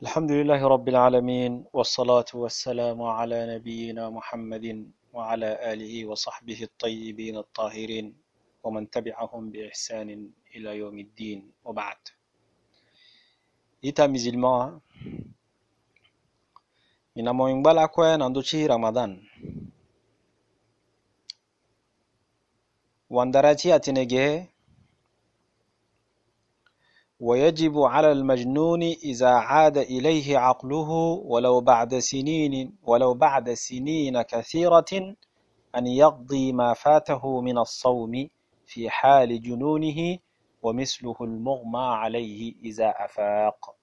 الحمد لله رب العالمين والصلاة والسلام على نبينا محمد وعلى آله وصحبه الطيبين الطاهرين ومن تبعهم بإحسان إلى يوم الدين. وبعد. إتا مزلما من أموين بلا كوين عندو رمضان واندراتي أتنجي ويجب على المجنون إذا عاد إليه عقله ولو بعد سنين ولو بعد سنين كثيرة أن يقضي ما فاته من الصوم في حال جنونه ومثله المغمى عليه إذا أفاق.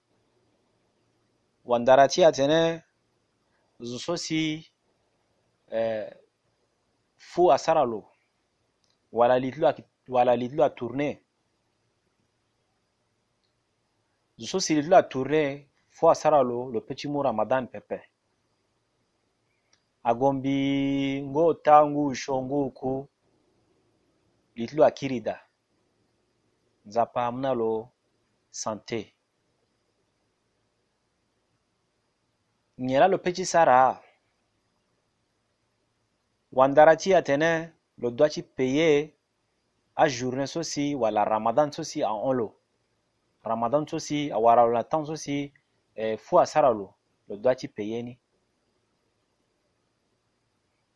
واندراتي أتنا زوسوسي آه، فو أسرالو ولا لتلو ولا لتلو Zuso siri la tourne fo asara lo lo petit mu Ramadan pepe. Agombi ngo tangu shongu ku litlu akirida. Nzapa amna lo santé. Nyela lo petit sara. Wandarati atene lo doit payer a journée sosi wala Ramadan sosi a on lo. ramadan sosi a warawla tan sosi eh, fu a saralo lo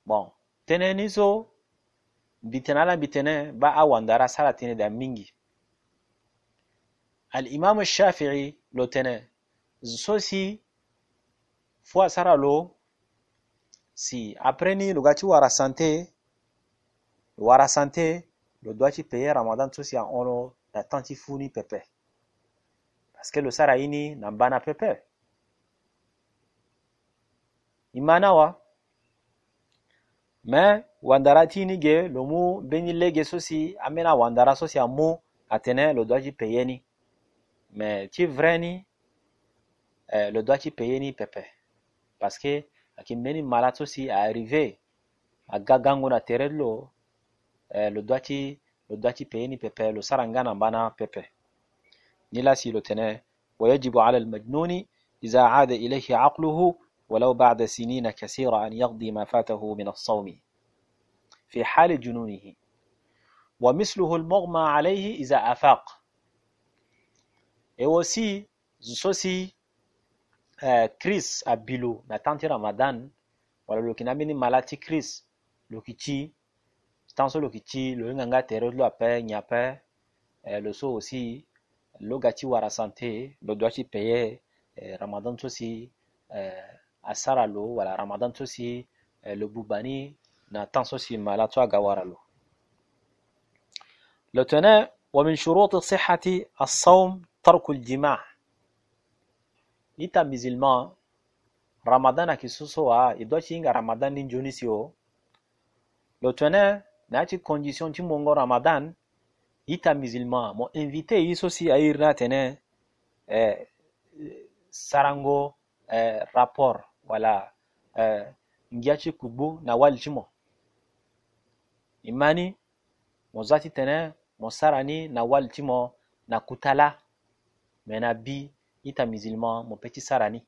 bon tene ni so bitene ala bitene ba a wandara sara tene da mingi. Alimamu shafii lo tene sosi fu a saralo si après ni lo gati wara sante wara sante lo doati peye ramadan sosi a ono da tanti fu ni pepe. Est-ce que le Saraini n'ambana pepe? Imanawa. Mais wandara tini ge lomu benile ge sosi amena wandara sosi amu atene lo doaji peyeni. Mais ti vreni eh, le doaji peyeni pepe. Parce que akimeni malade sosi a arrivé a gagango na terelo eh, lo doaji lo doaji peyeni pepe lo sarangana ambana pepe. نلاسيلوتنه ويجب على المجنون إذا عاد إليه عقله ولو بعد سنين كثيرة أن يقضي ما فاته من الصوم في حال جنونه. ومثله المغمى عليه إذا أفاق. إيوسي زوسي آه، كريس أبيلو نتانتي رمضان ولا لوكي نميني مالاتي كريس لوكي تي تانسو لوكي تي لوكي نغا تيرو لوكي نيابي آه، لوسو أوسي lokaci wara sante lo doit payer eh, ramadan tosi eh, asara lo wala ramadan tosi eh, lo bubani na tan sosi mala to aga wara lo lo tene ومن شروط صحة الصوم ترك الجماع ita musulman ramadan akisuso wa idochi inga ramadan din jonisio lo tene na ci condition ti mongo ramadan ita musulman mo invité yi sosi a irna tene eh, sarango eh, rapport wala eh, ngiachi kubu na walchimo imani mo zati tene mo sarani na walchimo na kutala mena bi ita musulman mo peti sarani.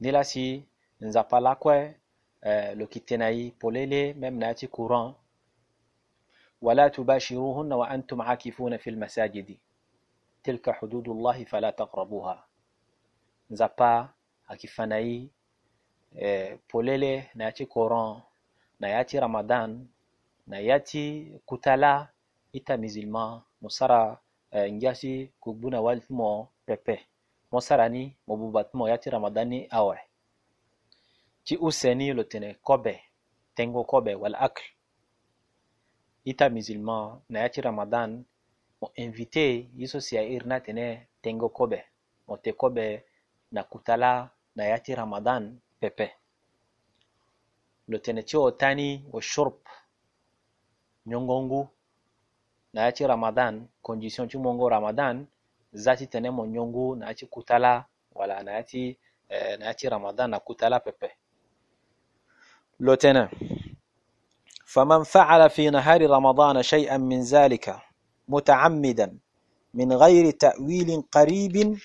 Nilasi nzapala kwe eh, lo kitenai polele mem na yachi courant ولا تباشروهن وأنتم عاكفون في المساجد تلك حدود الله فلا تقربوها nzapa akifanai eh, polele na yati coran na yati ramadan na yati kutala ita musulman mo sara eh, ngiasi kugbuna waltimo pepe mo sarani mo bubatimo yati ramadan ni awe ci useni lo tene kobe tengo kobe wal akl ita musulman na yaci ramadan mo invité yiso siya irna tene tengo kobe mo te kobe na kutala na yaci ramadan pepe. Lo tene ti otani tani wo shurb nyongongu na yaci ramadan condition ti mongo ramadan zati tene mo nyongu na yaci kutala wala na eh, na yaci ramadan na kutala pepe. Lo tene فمن فعل في نهار رمضان شيئا من ذلك متعمدا من غير تأويل قريب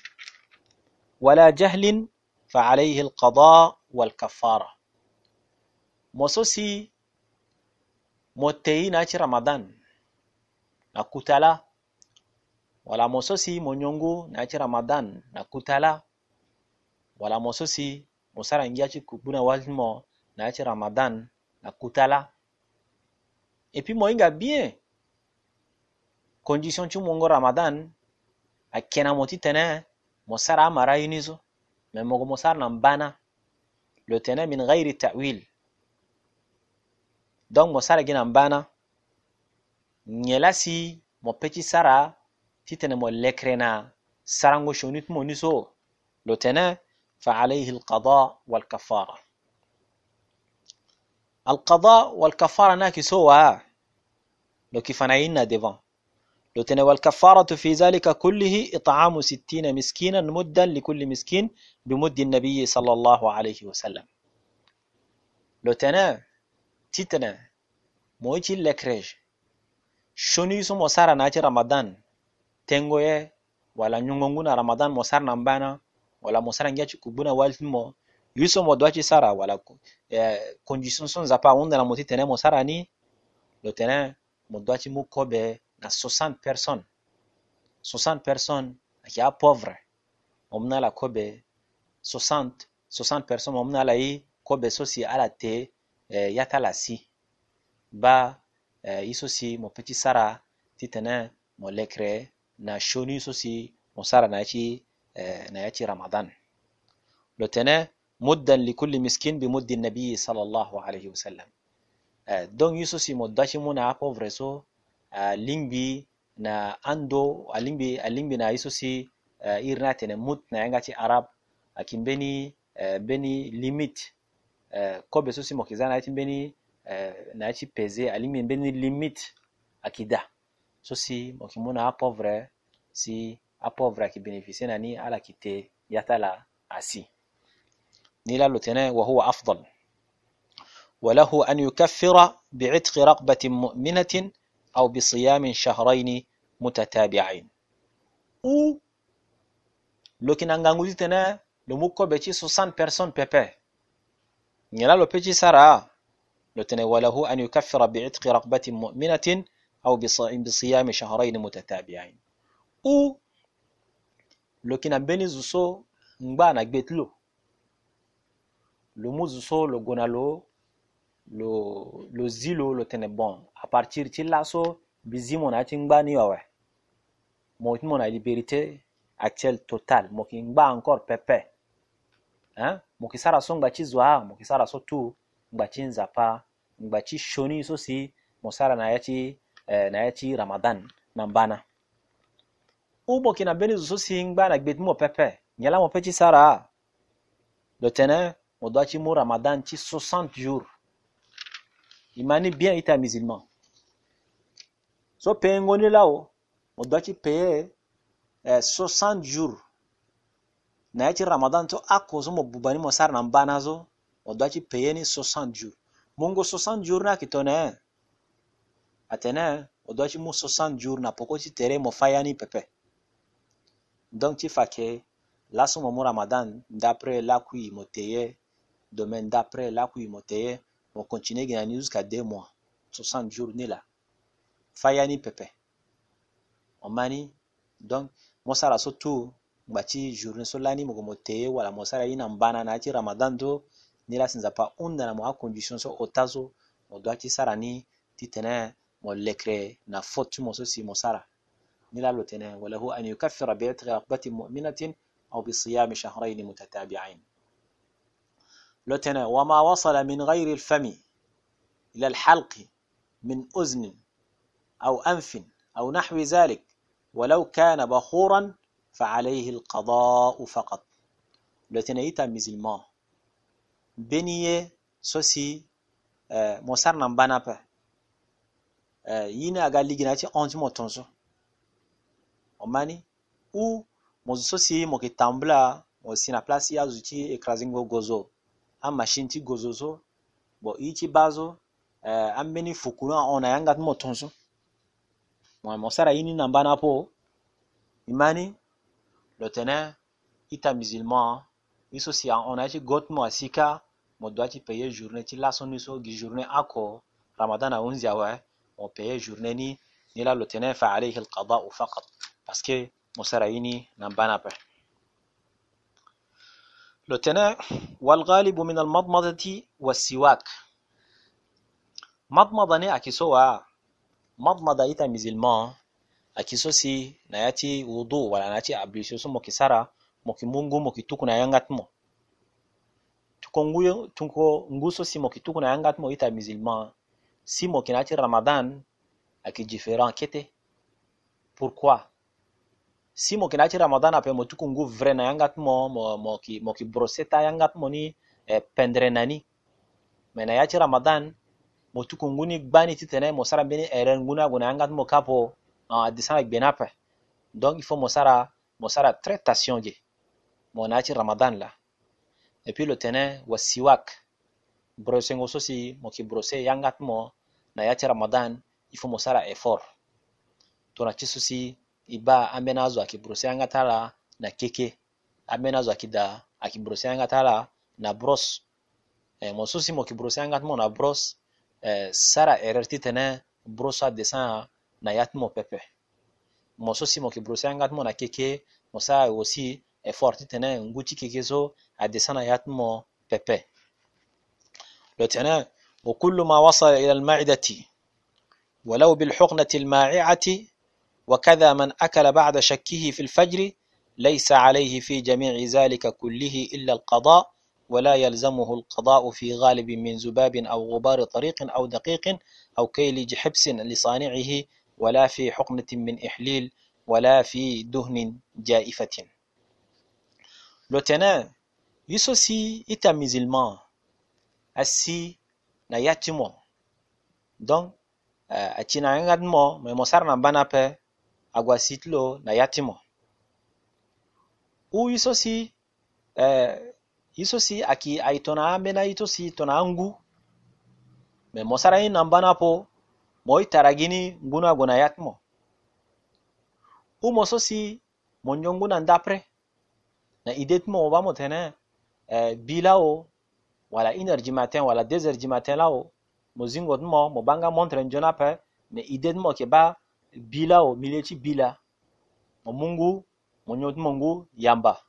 ولا جهل فعليه القضاء والكفارة. موسوسي موتي ناتي رمضان نكوتالا ولا موسوسي مونيونغو ناتي رمضان نكوتالا ولا موسوسي musara ngiachi kubuna walmo naachi ramadan. Nakutala et puis moinga bien condition chu mongo ramadan akena moti tene mosara amara yinizo me mogo mosara na mbana le tene min ghairi ta'wil donc mosara gina mbana nyelasi mo peci sara titene mo lekrena sarango shonit mo niso lo tene فعليه القضاء والكفارة القضاء والكفارة ناكي سوا لو كيف نعينا ديفان. لو تنوى الكفارة في ذلك كله إطعام ستين مسكينا مدا لكل مسكين بمد النبي صلى الله عليه وسلم. لو تنا تتنا مويتي لكريج. شوني سو مسارا ناتي رمضان. تنغوية ولا نيونغونا رمضان مسار نمبانا wala mo sara ngiachi kubuna lisomo doaci sara wala eh, condition so nzapa hunde na mo ti tene mo sara ni lo tene mo doaci mu kobe na 60 personnes? 60 personnes ayeke apauvre mo mû na ala kobe 60 60 personnes mo mû na ala ye kobe so si ala te eh, ya ti ala si. Ba eh, ye so si mo peut ti sara ti tene mo lekre na sioni so si mo sara na ya ti eh, na ya ti ramadan. Lo tene مدا لكل مسكين بمد النبي صلى الله عليه وسلم دون يسو سي مداشي منا بوفرسو لينبي na ando alimbi alimbi na iso si uh, irna tene mut na yanga ti arab akimbeni uh, eh, beni limit. Uh, kobe so si mokiza na beni uh, na ti peze alimbi beni limit akida so si mokimu na apovre si apovre aki beneficie na ni ala kite yatala asi. نيلا نيلالوتيني وهو أفضل. وله أن يكفر بعتق رقبة مؤمنة أو بصيام شهرين متتابعين. أو لكن أنغانغوزيتنا لموكو بيتي سوسان بيرسون بيبي. نيلا لو بيتي سارا لتني وله أن يكفر بعتق رقبة مؤمنة أو بصيام شهرين متتابعين. أو لكن أبني زوسو نبانا بيتلو ti lo lo mu zo so lo gue na lo lo lo zi lo lo tene bon à partir ti laso mbi zi mo na ti ngba ni awe mo ti mo na liberté actuelle totale. Mo yeke ngba encore pepe hein? mo yeke sara so ngba ti zo ahar mo yeke sara so tu ngba ti nzapa ngba ti shoni so si. Mo sara na ya ti eh, na ya ti ramadan na mbana ubo kina beni zo si ngba na gbet mo pepe nyala mo peti sara le tene mo doit ci mu ramadan ci 60 jours. Imani bien ita musulman. So paye ngoni lao mo doit ci paye eh, 60 jours. Na ci ramadan to akozo mo bubani mo sara na mbana zo mo doit ci paye ni 60 jours. Mungo 60 jours na kitone atene mo doit ci mu 60 jours na poko ci tere mo fayani pepe. Donc ti fa ke laso mo mu ramadan d'après lakui mo teye domaine d'après là kui mo teye mo continue gina ni jusqu'à deux mois. 60 journée là. Fayani pepe. O mani donc mo sara so tu ngba ti journée so lani mogo mo teye wala mo sara ye na mbana na ti ramadan do ni la sinza pa hunda na mo acondition so ota so mo doit ti sara ni ti tene mo lekre na faute ti mo so si mo sara ni la lo tene wala hu an yukaffira bi itqi mu'minatin aw bi siyami shahrayn mutatabi'ain لتنا وما وصل من غير الفم إلى الحلق من أذن أو أنف أو نحو ذلك. ولو كان بخورا فعليه القضاء فقط. لتنا يتا مزلمان بنية سوسي آه مصرنا بنا آه ينا أقال لجناتي أنت موتونسو omani ou mo so si mo yeke tambu la mo si na place ti azo ti écrasé ngo an machine ti gozo so bon i ti ba so eh, an mbeni fu kulu an ona yanga ti mo ton so mo, mo sara ini na mbana apo i mani lo tene i ta musulman i so si an ona ti go ti mo asika mo doit ti paye journée ti laso ni so gi journée ako ramadan ahunzi awe mo paye journée ni ni la lo tene fa alayhi alqada'u faqat parce que mo sara ini na mbana ape لتنا والغالب من المضمضة والسواك مضمضة ني أكسوا مضمضة إتا مزلمان akiso si na ya ti wudu wala na ya ti ablution so mo yki sara mo yki mungu mo yki tuku na yangat mo tunko ngu, tunko ngu so si mo yki tuku na yangat mo ita musulman si mo yki na ya ti ramadan ayeke différent kete. Pourquoi? si mo yena ti ramadan ape mo tukun ngu vre na yanga ti mo mo, mo, ki, mo ki brose ta yanga ti mo ni eh, pendre na ni. Me na ya ti ramadan mo tukun ngu ni gba ni titene mo sara mbeni eren ngu ni ague na yanga ti mo kapo uh, ah, ade sara gbe ni ape. Donc il faut mo sara mo sara très tation ge mo na ya ti ramadan la. Et puis lo tene wasiwak brosengo so si mo yeke brose yanga ti mo na ya ti ramadan il faut mo sara effort. Tongana ti so si iba ambena zo aki brose yangata la na keke ambena zo aki da aki brose yangata la na bros eh, mo sosi mo ki brose yangat mo na bros eh, sara erreur ti tene brosa descend na yat mo pepe mo sosi mo ki brose yangat mo na keke mo sara aussi e forti tene nguti kekezo adesana yatmo pepe لو تنا وكل ما وصل إلى المعدة ولو بالحقنة المائعة وكذا من أكل بعد شكه في الفجر ليس عليه في جميع ذلك كله إلا القضاء ولا يلزمه القضاء في غالب من ذباب أو غبار طريق أو دقيق أو كيل حبس لصانعه ولا في حقنة من إحليل ولا في دهن جائفة. Lieutenant yuso si ita musulman asi na yati mo donc uh, aci na ngad mo me mo sar na bana agwasitilo na yatimo. U iso isosi eh, isosi aki aitona mena itosi tona ngu. Me mosarayin namba na po moi taragini nguna guna yatmo u mososi monjonguna ndapre. Na idetmo obamo tene eh, bilao wala une heure matin wala deux heures matin lao mo zingo mo mo banga montre njona pe me idetmo ke ba bi la o mile ti bi la mo mungu mo nyo ti mungu yamba.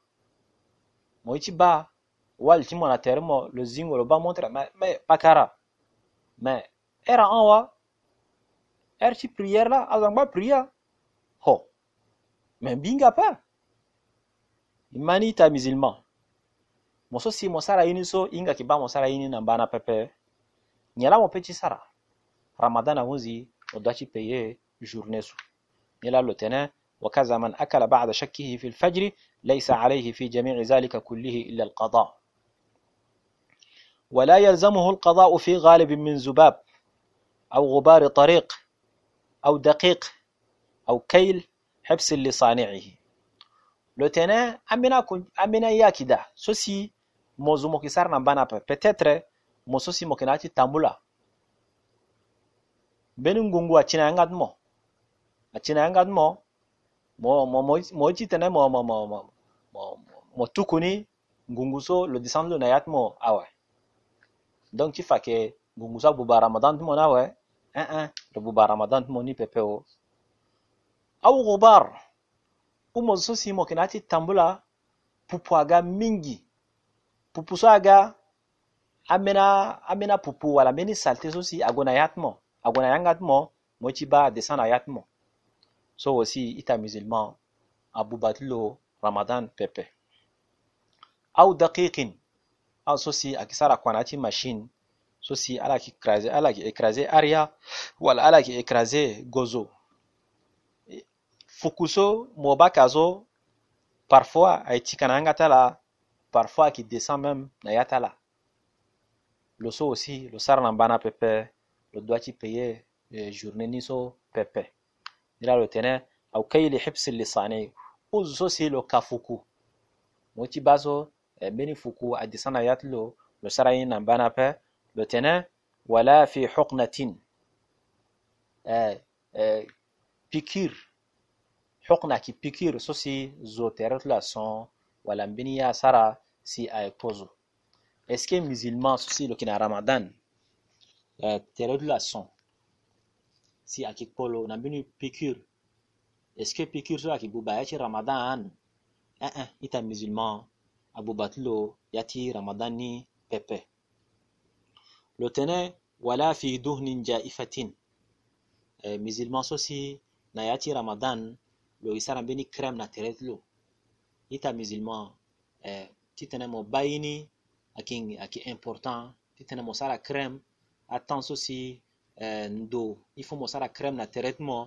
Mo ye ti ba wali ti mo na tere mo lo zingo lo ba montre me me pakara me ere an wa ere ti prière la azo angba prière. Ho me mbinga pa. E mani ti amusulman mo so si mo sara ini so hinga yeke ba mo sara ini na mbâ na pepe. Nyen la mo peut ti sara. Ramadan ahunzi o doit ti paye جورنسو إلى اللتنا وكذا من أكل بعد شكه في الفجر ليس عليه في جميع ذلك كله إلا القضاء. ولا يلزمه القضاء في غالب من زباب أو غبار طريق أو دقيق أو كيل حبس لصانعه. لتنا أمنا, أمنا إياك ده. سوسي موزو مكسرنا بنا بتتر موسوسي مكناتي تامولا. benin gungu a cinayen admo 咪戰領緊我，我我 moi moiti tene mo mo mo mo mo mo tukuni ngunguso lo ah disanlo ah oh. ah, na yat mo awe donc ti fa ke ngunguso abuba ramadan ti mo na awe eh eh lo buba ramadan ti mo ni pepe o awu gubar umo so si mo kina ti tambula pupu aga mingi. Pupu so aga amena amena pupu wala meni salte so si agona yat mo agona yanga ti mo mo ti ba descendre na yat mo so aussi ita musulman abubatlo ramadan pepe au daqiqin au so si akisara kwanati machine so si ala ki écraser ala ki écraser aria wala ala ki écraser gozo. Fukuso mobakazo parfois aiti kana ngata la parfois qui descend même na yata la le so aussi le sar na bana pepe le doit y payer eh, journée ni so pepe ila le tene au kayli hibs lisani uzu so si lo kafuku moti baso eh, beni fuku a descend na yat lo le sar na bana pe le tene wala fi huqnatin eh, eh, piqûre حقنة qui piqûre so si zoothérapie la son wala mbini ya sara si ay pozo est ce que musulman si lo kina ramadan eh, la son si aki polo na mbini piqûre que piqûre so aki buba yachi ramadan? Eh eh ita musulman abubatlo yati ramadan ni pepe. Lo tene wala fi duhnin jaifatin. Eh, musulman so si na yati ramadan lo isara mbini crème na teretlo ita musulman eh, titene mo bayini aki, aki important titene mo sara crème atan so ndo il faut mo sara crème na teret mo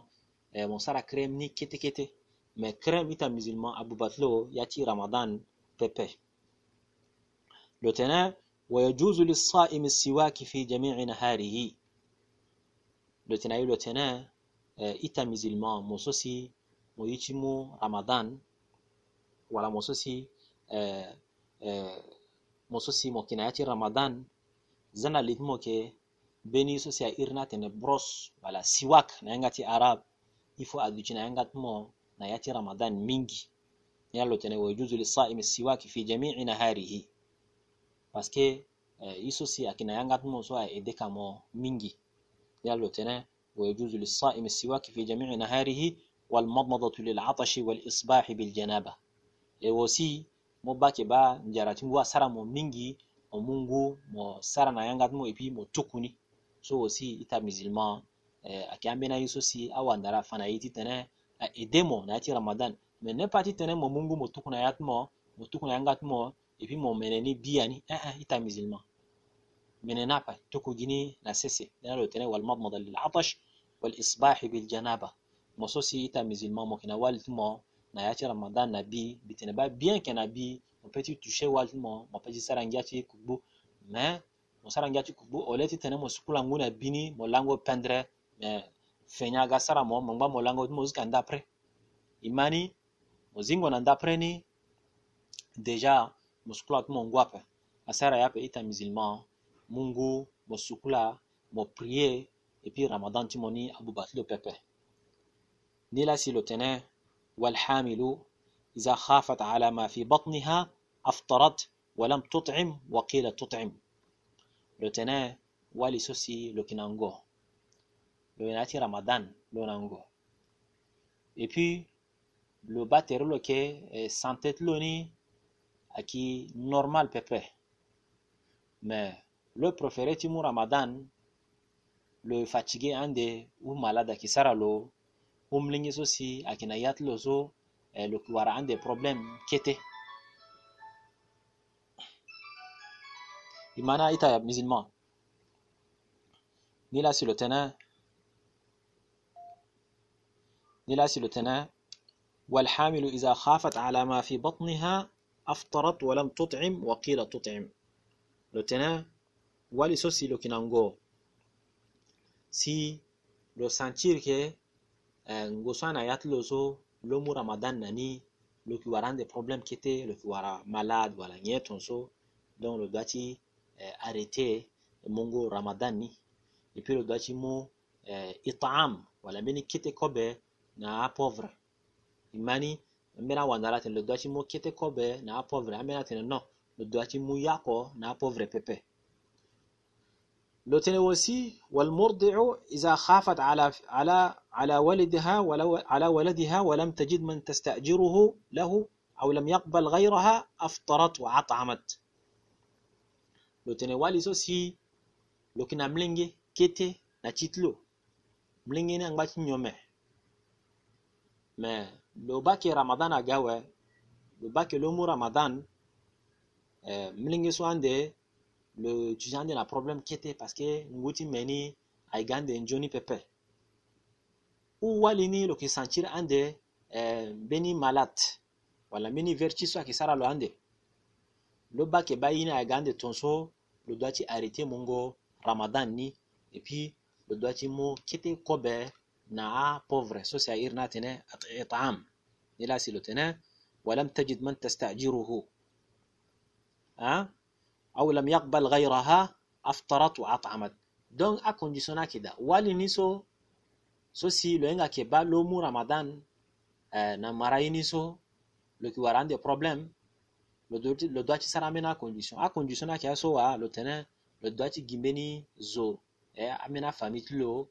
eh, mo sara crème ni kete kete mais crème ita musulman abubatlo yati ramadan pepe lo tene ويجوز للصائم السواك في جميع نهاره lo tene ayi lo tene eh, ita musulman mo so si mo yici mu ramadan wala mo so eh, eh, mo so mo kina ramadan zana litmo ke beni so si a irna tene bros wala siwak na yanga ti arab ifo aduci na yanga mo na yaci ramadan mingi yalo tene wa yujuzu lisaimi siwaki fi jami'i naharihi parce que eh, iso si akina yanga mo so a edeka mo mingi yalo tene ويجوز للصائم السواك في جميع نهاره والمضمضة للعطش والإصباح بالجنابة e wosi mo bake ba njarati wa sara mo mingi mo mungu mo sara na yangat mo so aussi i ta musulman eh, ake an bena yeso si awandara fana ye ti tene e demo na ye ti ramadan. Me ne pati tene mo mungu mo tukuna ya ti mo mo tukuna yanga ti mo e puis mo mene ni bi ani eh, eh, i ta musulman. Mene na pa tokogini na sese. Dena lo tene walmadmada lilatash walisbahi biljanaba mo so si i ta musulman mo yeke na wali ti mo na ya ti ramadan na bi mbi tene ba bien yeke na bi mo peut ti touché wali ti mo mo peut ti sara ngia ti kugbu mais mo sarangia ci kubu o leti tene mo sukula nguna bini mo lango pendre mais fenya ga sara mo mo ngba mo lango mo zika ndapre imani mo zingo na ndapre ni deja mo sukula mo ngwape asara yape ita musulman mungu mo sukula mo prier et puis ramadan ti mo ni abubatilo pepe ni la si lo tene والحامل إذا خافت على ما في بطنها أفطرت ولم تطعم وقيل تطعم le lotene wali sosi lokinango loinati ramadan lonango et puis le lo batero lo ke santet loni aki normal pepe mais le préféré ti mu ramadan le fatigué ande u malade aki sara lo umlingi so si aki na yat lo so eh, lo wara ande problème kete يمانا إتا يا ابن زلمان. نيلا سلوتنا نيلا سلوتنا والحامل إذا خافت على ما في بطنها أفطرت ولم تطعم وقيل تطعم. لوتنا ولي سوسي لوكينانغو سي لو سانتير كي آه، نغوسان آيات لوزو لومو رمضان ناني لو كي واران دي بروبليم كيتي لو كي وارا مالاد ولا نيتونسو دون لو داتي arrêter mongo ramadan ni et puis lo doit ti mu eh, itam wala mbeni kete kobe na pauvre imani mbena wandala tene lo ti mu kete kobe na pauvre ambena tene non lo ti mu yako na pauvre pepe لو تنوسي والمرضع إذا خافت على على على ولدها ولو على ولدها ولم تجد من تستأجره له أو لم يقبل غيرها أفطرت وأطعمت lotenewali so si loki na mlenge kete na ti ti lo mlenge ni angba ti nyo me me lo ramadan aga awe lo ba yeke lo mu ramadan eh, mlenge so ande lo ti na problème kete parce que ngu ti me ni aiga ande pepe uwali ni lo yeke ande eh, mbeni malade. Wala mbeni vertu so ayeke sara lo ande lo ba yeke ba ye ni lo doiti arrêter mongo ramadan ni et puis lo doiti mo kete kobe na pauvre so si irna tene itam ila si lo tene ولم تجد من تستأجره ها أه؟ أو لم يقبل غيرها أفطرت وأطعمت a conditionna kida wali ni so si lo yenga ke ba lo mu ramadan eh, na marayi ni so lo ki wara ande problem le doit ci sara mena condition a condition na kia so wa le tene le doit gimbeni zo e amena fami ti lo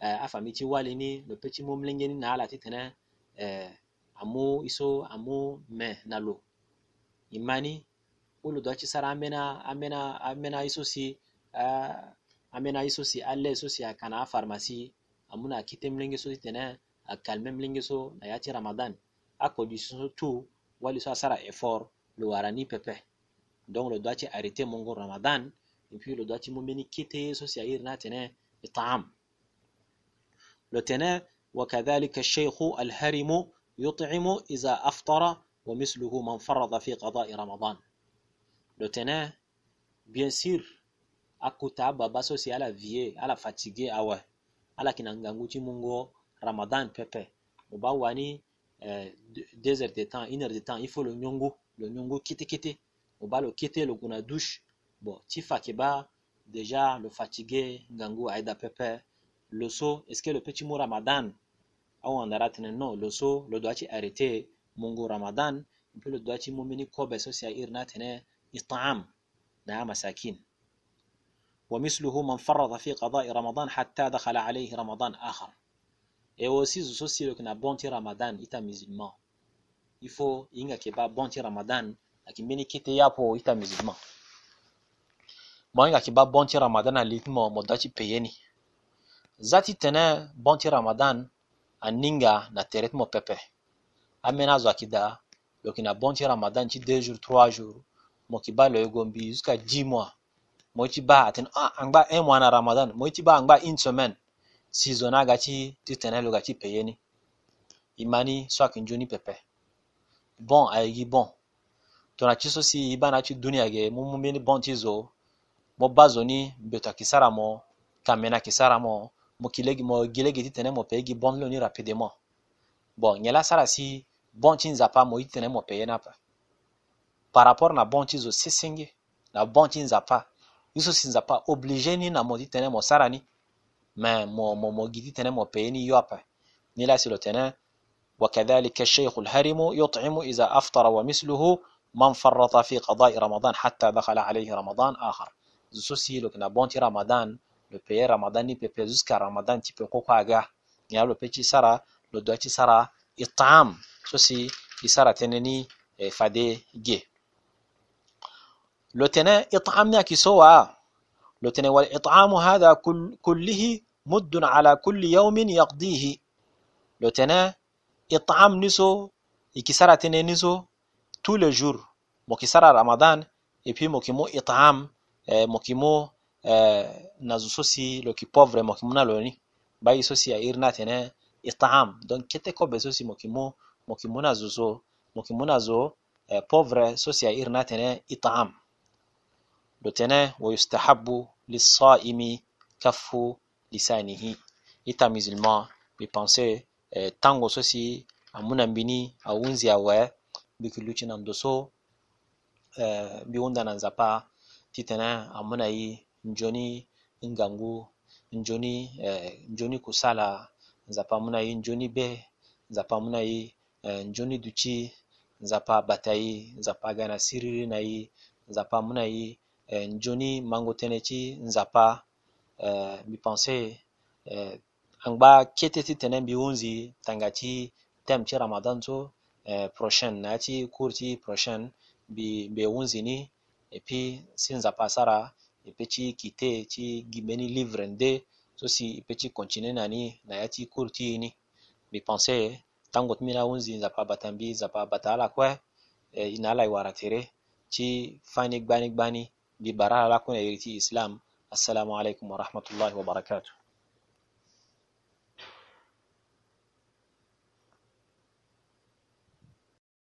eh, a fami ti wale ni le petit mo mlenge ni na ala ti tene eh, amu iso amu me na lo imani le doit ci sara amena amena amena iso si uh, amena iso si alle iso si akana a pharmacie amuna kite mlenge so ti tene a calme mlenge so na ya ti ramadan a condition so tu wali so a sara effort le warani pepe donc le doit arrêter mongo ramadan et puis le doit mumeni kite so si ayir na tene itam le tene وكذلك الشيخ الهرم يطعم إذا أفطر ومثله من فرض في قضاء رمضان le tene bien sûr akuta baba so si ala vie ala fatigué awa ala kinangangu ti mungo ramadan pepe oba wani euh, deux heures de temps une heure de temps il faut le nyongo le nyongo kete kete o ba lo kete lo kuna douche bon ti fa ke ba déjà le fatigué ngangu aida pepe le so est ce que le petit mot ramadan au on aura tene non le so le doit ci arrêter mungu ramadan et puis le doit ci mumini kobe so si irna tene itam na masakin ومثله من فرط في قضاء رمضان حتى دخل عليه رمضان آخر et aussi zo so si le na bon ti ramadan ita musulman i fo i ŋa keba bonti ramadan aki mbeni kite yapo ita musulman. Mo i ŋa keba bonti ramadan a litin mo mo dachi peyeni zati tene bonti ramadan a ninga na teret mo pepe amena zo aki da lo yeki na bonti ramadan ti deux jours trois jours mo yeki ba lo e go mbi jusqu'à dix mois. Mo ti ba atene ah, angba un mois na ramadan. Mo ti ba angba une semaine. Si zo na aga ti titene lo ga ti peyeni i mani so ayeke nzoni pepe bɔŋ eh, a yi bɔŋ tona chisosi iba na chi duniage mumumini bɔnti zo oh. mo ba zoni mbeta kisara mo kamena kisara mo mo kilegi mo gilegi titene mo pegi bɔn loni rapidement. Bon nyela sara si bɔnti nzapa mo itene mo peye par rapport na bɔnti zo sesenge na bɔnti nzapa ye so si nzapa oblige ni na mo titene mo sara ni. Me mo mo mo gi titene mo peye ni yo apa ni la si lo وكذلك الشيخ الهرم يطعم إذا أفطر ومثله من فرط في قضاء رمضان حتى دخل عليه رمضان آخر. زوسي لو كنا بونتي رمضان لو بي رمضان ني بي زوسكا رمضان تي بي كوكا غا يا لو بي تشي سارا لو دو تشي سارا اطعام سوسي دي سارا تنني فادي جي لو تنا اطعامنا كي سوا لو تنا والاطعام هذا كل كله مد على كل يوم يقضيه لو تنا إطعام نسو يكسر تين نسو طول الجور. مكسر رمضان يبي مكيمو إطعام آه، مكيمو آه، نزوسوسي لو كي بوفر مكمونا لوني باي سوسي اير تين إطعام. دون كتك سوسي مكيمو مكمونا زوزو مكمونا زو آه، بوفر سوسي اير تين إطعام. لو تين ويستحب للصائم كف لسانه. إتا مزلما بي بانسي Eh, tango so si amu na mbini ahunzi awe mbi kiluti na ndo so mbi eh, hunda na nzapa titene amu na ye nzoni ngangu nzoni eh, nzoni kosala nzapa amu na ye nzoni be nzapa amu na ye nzoni duti nzapa abata ye nzapa aga na siriri na ye nzapa amu na ye nzoni mango tënë ti nzapa mbi pense angba kete ti tene mbi hunzi tanga ti tem ti ramadan so eh, prochaine na ti cours ti prochain mbi hunzi ni e puis si nzapa asara e peut ti kite ti gi mbeni livre nde so si e peut ti continue na ni na ya ti cours ti ni. Mbi pense tango ti mbi na hunzi nzapa abata mbi nzapa abata ala kue e, ina ala e wara tere. Ti fani gbani gbani mbi bara ala lakue na iri ti islam. Assalamu alaikum warahmatullahi wabarakatuh